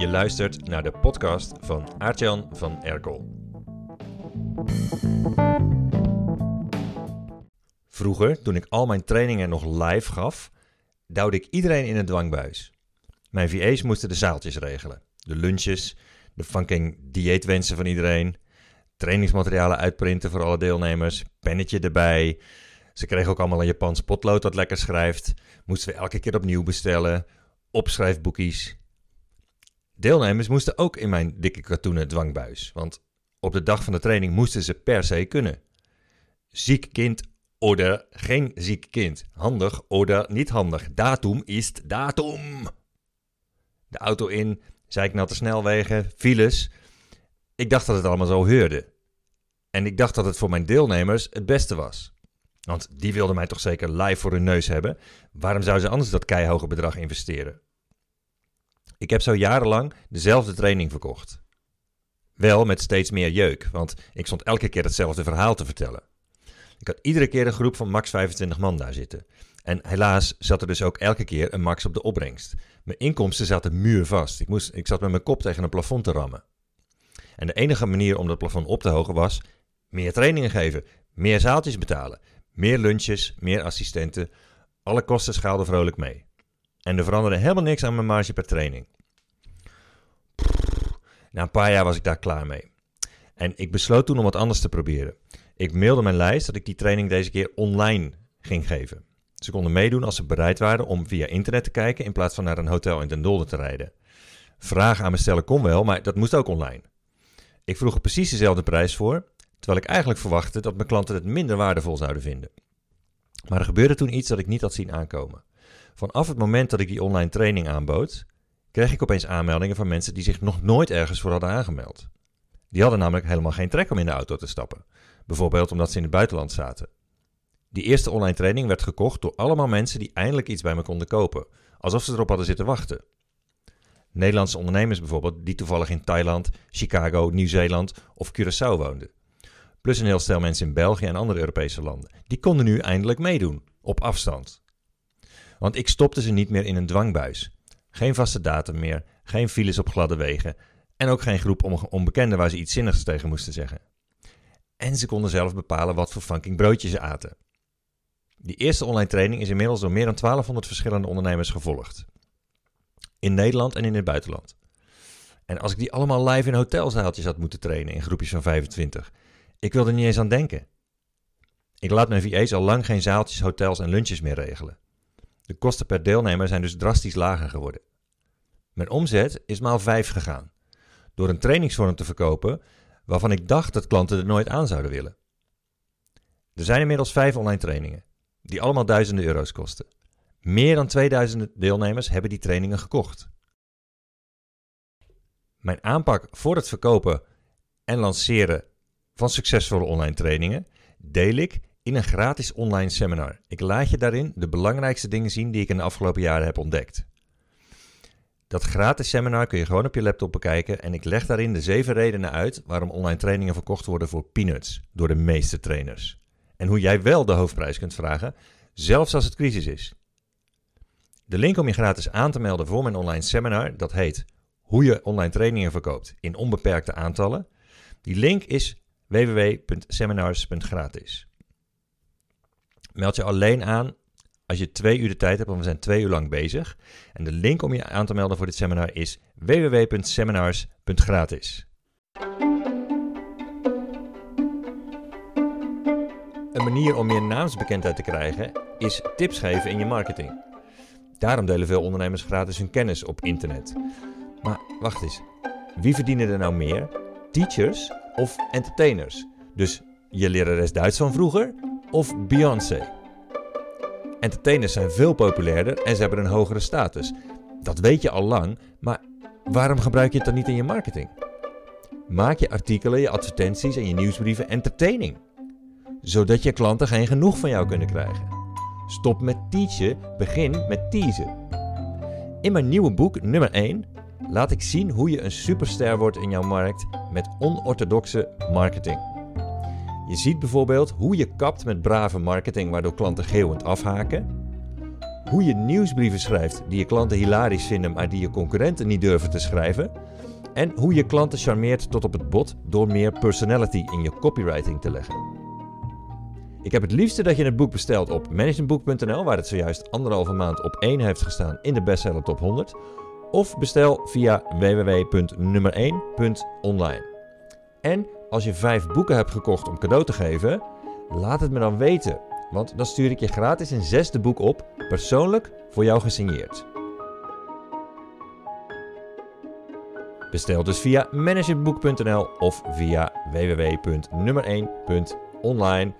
Je luistert naar de podcast van Aartjan van Erkel. Vroeger, toen ik al mijn trainingen nog live gaf, duwde ik iedereen in een dwangbuis. Mijn VA's moesten de zaaltjes regelen. De lunches, de fucking dieetwensen van iedereen, trainingsmaterialen uitprinten voor alle deelnemers, pennetje erbij. Ze kregen ook allemaal een Japans potlood dat lekker schrijft. Moesten we elke keer opnieuw bestellen. Opschrijfboekies. Deelnemers moesten ook in mijn dikke katoenen dwangbuis. Want op de dag van de training moesten ze per se kunnen. Ziek kind oder geen ziek kind. Handig oder niet handig. Datum is datum. De auto in, zeiknatte snelwegen, files. Ik dacht dat het allemaal zo heurde. En ik dacht dat het voor mijn deelnemers het beste was. Want die wilden mij toch zeker live voor hun neus hebben. Waarom zouden ze anders dat keihoge bedrag investeren? Ik heb zo jarenlang dezelfde training verkocht. Wel met steeds meer jeuk, want ik stond elke keer hetzelfde verhaal te vertellen. Ik had iedere keer een groep van max 25 man daar zitten. En helaas zat er dus ook elke keer een max op de opbrengst. Mijn inkomsten zaten muurvast. Ik, moest, ik zat met mijn kop tegen een plafond te rammen. En de enige manier om dat plafond op te hogen was meer trainingen geven, meer zaaltjes betalen, meer lunches, meer assistenten. Alle kosten schaalden vrolijk mee. En er veranderde helemaal niks aan mijn marge per training. Na een paar jaar was ik daar klaar mee. En ik besloot toen om wat anders te proberen. Ik mailde mijn lijst dat ik die training deze keer online ging geven. Ze konden meedoen als ze bereid waren om via internet te kijken in plaats van naar een hotel in Den Dolder te rijden. Vragen aan me stellen kon wel, maar dat moest ook online. Ik vroeg er precies dezelfde prijs voor, terwijl ik eigenlijk verwachtte dat mijn klanten het minder waardevol zouden vinden. Maar er gebeurde toen iets dat ik niet had zien aankomen. Vanaf het moment dat ik die online training aanbood, kreeg ik opeens aanmeldingen van mensen die zich nog nooit ergens voor hadden aangemeld. Die hadden namelijk helemaal geen trek om in de auto te stappen. Bijvoorbeeld omdat ze in het buitenland zaten. Die eerste online training werd gekocht door allemaal mensen die eindelijk iets bij me konden kopen, alsof ze erop hadden zitten wachten. Nederlandse ondernemers bijvoorbeeld, die toevallig in Thailand, Chicago, Nieuw-Zeeland of Curaçao woonden. Plus een heel stel mensen in België en andere Europese landen. Die konden nu eindelijk meedoen, op afstand. Want ik stopte ze niet meer in een dwangbuis. Geen vaste datum meer, geen files op gladde wegen en ook geen groep onbekenden waar ze iets zinnigs tegen moesten zeggen. En ze konden zelf bepalen wat voor funking broodjes ze aten. Die eerste online training is inmiddels door meer dan 1200 verschillende ondernemers gevolgd. In Nederland en in het buitenland. En als ik die allemaal live in hotelzaaltjes had moeten trainen in groepjes van 25, ik wilde er niet eens aan denken. Ik laat mijn VA's al lang geen zaaltjes, hotels en lunches meer regelen. De kosten per deelnemer zijn dus drastisch lager geworden. Mijn omzet is maal 5 gegaan. Door een trainingsvorm te verkopen waarvan ik dacht dat klanten er nooit aan zouden willen. Er zijn inmiddels vijf online trainingen, die allemaal duizenden euro's kosten. Meer dan 2000 deelnemers hebben die trainingen gekocht. Mijn aanpak voor het verkopen en lanceren van succesvolle online trainingen deel ik in een gratis online seminar. Ik laat je daarin de belangrijkste dingen zien die ik in de afgelopen jaren heb ontdekt. Dat gratis seminar kun je gewoon op je laptop bekijken en ik leg daarin de zeven redenen uit waarom online trainingen verkocht worden voor peanuts door de meeste trainers. En hoe jij wel de hoofdprijs kunt vragen, zelfs als het crisis is. De link om je gratis aan te melden voor mijn online seminar, dat heet Hoe je online trainingen verkoopt in onbeperkte aantallen. Die link is www.seminars.gratis. Meld je alleen aan als je twee uur de tijd hebt, want we zijn twee uur lang bezig. En de link om je aan te melden voor dit seminar is www.seminars.gratis. Een manier om meer naamsbekendheid te krijgen is tips geven in je marketing. Daarom delen veel ondernemers gratis hun kennis op internet. Maar wacht eens, wie verdienen er nou meer? Teachers of entertainers? Dus je lerares Duits van vroeger of Beyoncé? Entertainers zijn veel populairder en ze hebben een hogere status. Dat weet je al lang, maar waarom gebruik je het dan niet in je marketing? Maak je artikelen, je advertenties en je nieuwsbrieven entertaining. Zodat je klanten geen genoeg van jou kunnen krijgen. Stop met teachen, begin met teasen. In mijn nieuwe boek, nummer 1, laat ik zien hoe je een superster wordt in jouw markt met onorthodoxe marketing. Je ziet bijvoorbeeld hoe je kapt met brave marketing waardoor klanten geeuwend afhaken. hoe je nieuwsbrieven schrijft die je klanten hilarisch vinden, maar die je concurrenten niet durven te schrijven. En hoe je klanten charmeert tot op het bot door meer personality in je copywriting te leggen. Ik heb het liefste dat je het boek bestelt op managementboek.nl, waar het zojuist anderhalve maand op 1 heeft gestaan in de bestseller top 100. Of bestel via www.nummer1.online. En als je vijf boeken hebt gekocht om cadeau te geven, laat het me dan weten. Want dan stuur ik je gratis een zesde boek op, persoonlijk voor jou gesigneerd. Bestel dus via managementboek.nl of via www.nummer1.online